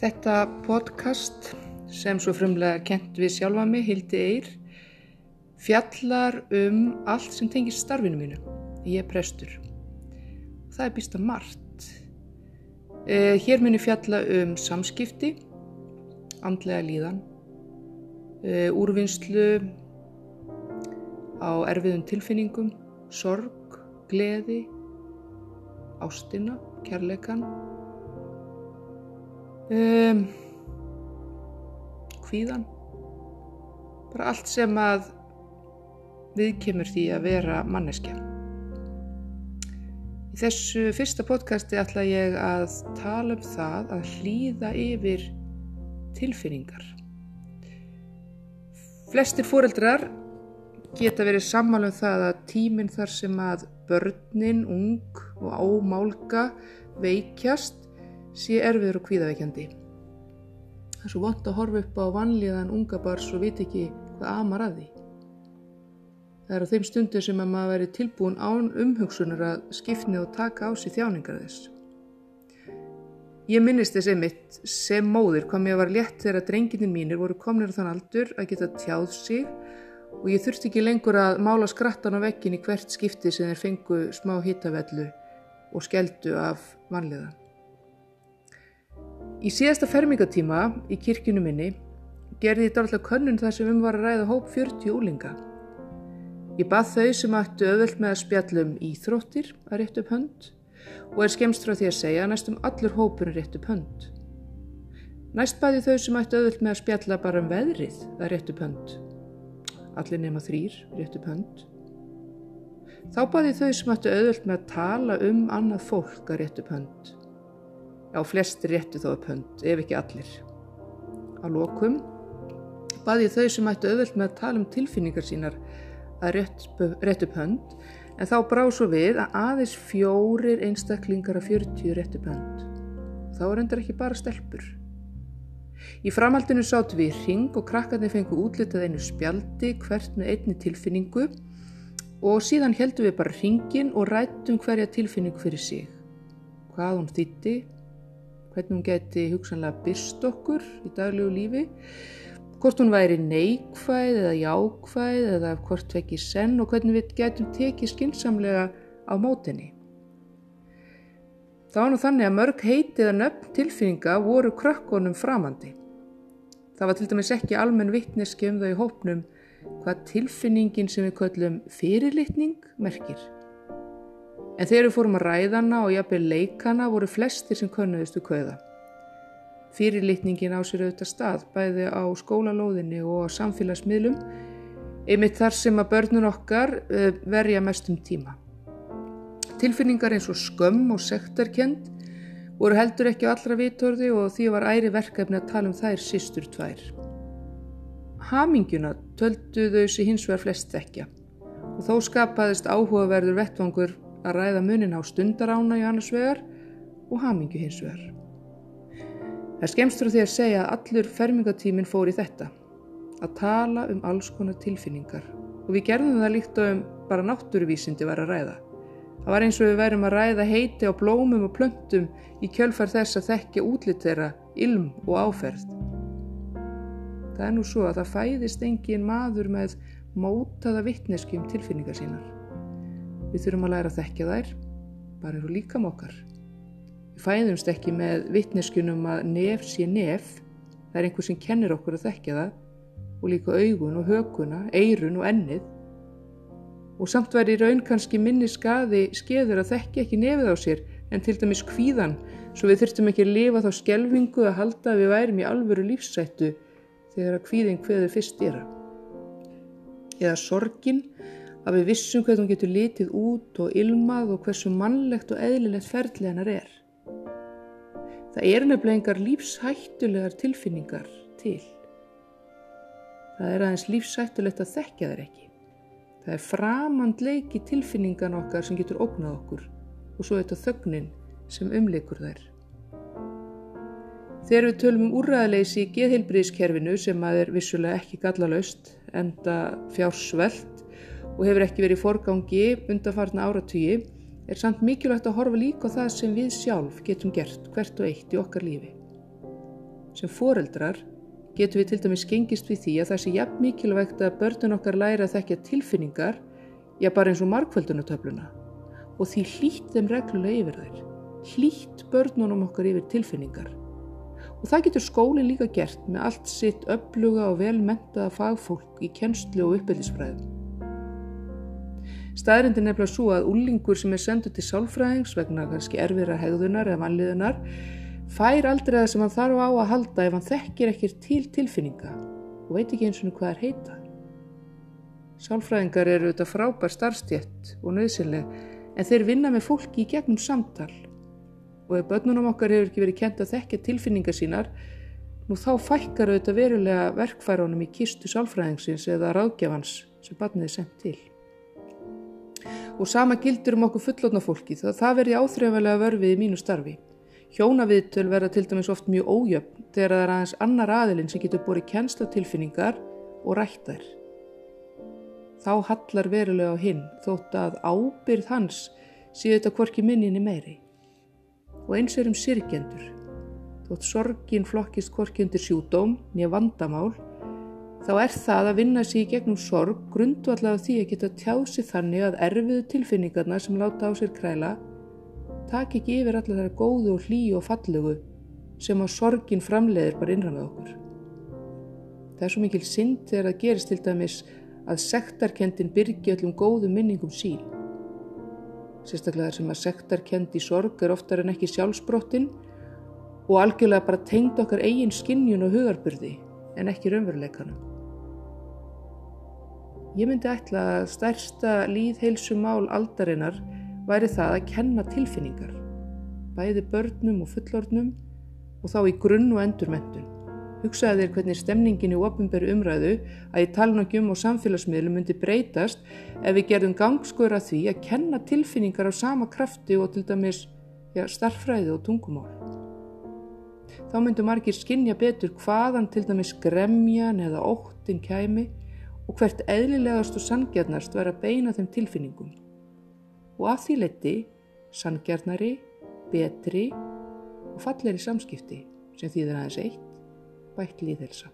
Þetta podcast sem svo frumlega kent við sjálfa mig, Hildi Eyr, fjallar um allt sem tengir starfinu mínu. Ég er prestur. Það er býsta margt. Eh, hér muni fjalla um samskipti, andlega líðan, eh, úrvinnslu á erfiðum tilfinningum, sorg, gleði, ástina, kærleikan, um, hvíðan, bara allt sem að viðkemur því að vera manneskja. Í þessu fyrsta podcasti ætla ég að tala um það að hlýða yfir tilfinningar. Flestir fóreldrar geta verið sammálum það að tíminn þar sem að börnin, ung og ámálka veikjast sé erfiður og kvíðaveikjandi. Það er svo vant að horfa upp á vanlíðan unga bars og viti ekki hvað amar að því. Það er á þeim stundu sem að maður veri tilbúin án umhugsunar að skipni og taka á sig þjáningar þess. Ég minnist þess einmitt sem móðir kom ég að var létt þegar drenginni mínir voru komnir á þann aldur að geta tjáð sig og ég þurfti ekki lengur að mála skrattan á vekkin í hvert skipti sem þeir fengu smá hittavellu og skeldu af vanliðan. Í síðasta fermingatíma í kirkjunu minni gerði ég dálitlega könnun þar sem um var að ræða hóp 40 úlinga. Ég bað þau sem ættu öðvöld með að spjallum íþróttir að rétt upp hönd og er skemst frá því að segja að næstum allur hópur er rétt upp hönd. Næst baði þau sem ættu öðvöld með að spjalla bara um veðrið að rétt upp hönd allir nema þrýr, rétt upp hönd. Þá baði þau sem ættu auðvöld með að tala um annað fólk að rétt upp hönd. Já, flestir réttu þó upp hönd, ef ekki allir. Á lokum baði þau sem ættu auðvöld með að tala um tilfinningar sínar að rétt, rétt upp hönd, en þá brá svo við að aðeins fjórir einstaklingar af 40 rétt upp hönd. Þá er endur ekki bara stelpur. Í framhaldinu sátt við ring og krakkarnir fengu útlitað einu spjaldi hvert með einni tilfinningu og síðan heldum við bara ringin og rættum hverja tilfinningu fyrir sig. Hvað hún þýtti, hvernig hún geti hugsanlega byrst okkur í daglegu lífi, hvort hún væri neikvæð eða jákvæð eða hvort vekki senn og hvernig við getum tekið skinsamlega á mótenni. Það var nú þannig að mörg heitið að nöfn tilfinninga voru krökkunum framandi. Það var til dæmis ekki almenn vittneski um þau hópnum hvað tilfinningin sem við köllum fyrirlitning merkir. En þegar við fórum að ræðana og jafnveg leikana voru flestir sem könnuðustu kauða. Fyrirlitningin á sér auðvitað stað bæði á skólalóðinni og á samfélagsmiðlum einmitt þar sem að börnun okkar eh, verja mestum tíma. Tilfinningar eins og skömm og sektarkend voru heldur ekki á allra vitorði og því var æri verkefni að tala um þær sístur tvær. Hamingjuna töldu þau sér hins vegar flest ekki og þó skapaðist áhugaverður vettvangur að ræða munin á stundarána í annars vegar og hamingju hins vegar. Það er skemstur því að segja að allur fermingatímin fór í þetta, að tala um alls konar tilfinningar og við gerðum það líkt og um bara náttúruvísindi var að ræða. Það var eins og við værum að ræða heiti á blómum og plöntum í kjölfar þess að þekkja útlitt þeirra, ilm og áferð. Það er nú svo að það fæðist engin maður með mótaða vittneski um tilfinningar sínar. Við þurfum að læra að þekkja þær, bara eru líka mokkar. Við fæðumst ekki með vittneskunum að nef sé nef, það er einhver sem kennir okkur að þekkja það og líka augun og hökuna, eirun og ennið og samt var í raun kannski minni skaði skeður að þekki ekki nefið á sér en til dæmis kvíðan svo við þurftum ekki að lifa þá skelvingu að halda að við værim í alvöru lífsættu þegar að kvíðin hveður fyrst er. Eða sorgin að við vissum hvernig hún getur litið út og ilmað og hversu mannlegt og eðlilegt ferli hennar er. Það er nefnilega engar lífshættulegar tilfinningar til. Það er aðeins lífshættulegt að þekkja þær ekki. Það er framandleiki tilfinningan okkar sem getur ógnað okkur og svo þetta þögnin sem umleikur þær. Þegar við tölum um úræðaleysi í geðheilbriðskerfinu sem að er vissulega ekki gallalaust, enda fjársvelt og hefur ekki verið forgangi undanfarna áratugji, er samt mikilvægt að horfa líka á það sem við sjálf getum gert hvert og eitt í okkar lífi. sem foreldrar getum við til dæmis gengist við því að það sé jafn mikilvægt að börnun okkar læra að þekkja tilfinningar, já bara eins og markvöldunatöfluna og því hlýtt þeim reglulega yfir þær. Hlýtt börnunum okkar yfir tilfinningar. Og það getur skólinn líka gert með allt sitt öfluga og velmentaða fagfólk í kennslu og uppbyrðisfræðum. Staðrindin er nefnilega svo að úlingur sem er sendur til sálfræðings vegna kannski erfiðra hegðunar eða vanliðunar fær aldrei það sem hann þarf á að halda ef hann þekkir ekkir til tilfinninga og veit ekki eins og hvað er heita. Sálfræðingar eru auðvitað frábær starfstjett og nöðsynleg en þeir vinna með fólki í gegnum samtal og ef börnunum okkar hefur ekki verið kent að þekkja tilfinningar sínar nú þá fækkar auðvitað verulega verkfærunum í kistu sálfræðingsins eða ráðgjafans sem barnið er sendt til og sama gildur um okkur fullotna fólki þá það verði áþreifanlega vörfið í mínu starfi. Hjónaviðtöl verða til dæmis oft mjög ójöfn þegar það er aðeins annar aðilinn sem getur borið kjensla tilfinningar og rættar. Þá hallar verulega á hinn þótt að ábyrð hans séu þetta hvorki minninni meiri. Og eins er um sirkjendur. Þótt sorgin flokkist hvorki undir sjúdóm nýja vandamál þá er það að vinna sér í gegnum sorg grundvallega því að geta tjási þannig að erfiðu tilfinningarna sem láta á sér kræla tak ekki yfir allar þar góðu og hlýju og fallugu sem að sorgin framleiðir bara innra með okkur. Það er svo mikil synd þegar það gerist til dæmis að sektarkendin byrgi öllum góðum minningum sín. Sérstaklega þar sem að sektarkend í sorg er oftar en ekki sjálfsbrottin og algjörlega bara tengd okkar eigin skinnjun og hugarbyrði en ekki raunveruleikanum. Ég myndi ætla að stærsta líðheilsumál aldarinnar væri það að kenna tilfinningar, bæði börnum og fullornum og þá í grunn og endurmentun. Hugsaði þér hvernig stemningin í ofinberu umræðu að í talnokjum og samfélagsmiðlum myndi breytast ef við gerðum gangskur að því að kenna tilfinningar á sama krafti og til dæmis ja, starffræði og tungumál. Þá myndu margir skinja betur hvaðan til dæmis gremjan eða óttin kæmi og hvert eðlilegast og sangjarnast var að beina þeim tilfinningum og að því leti sangjarnari, betri og falleri samskipti sem þýðir aðeins eitt bætt líðhelsa.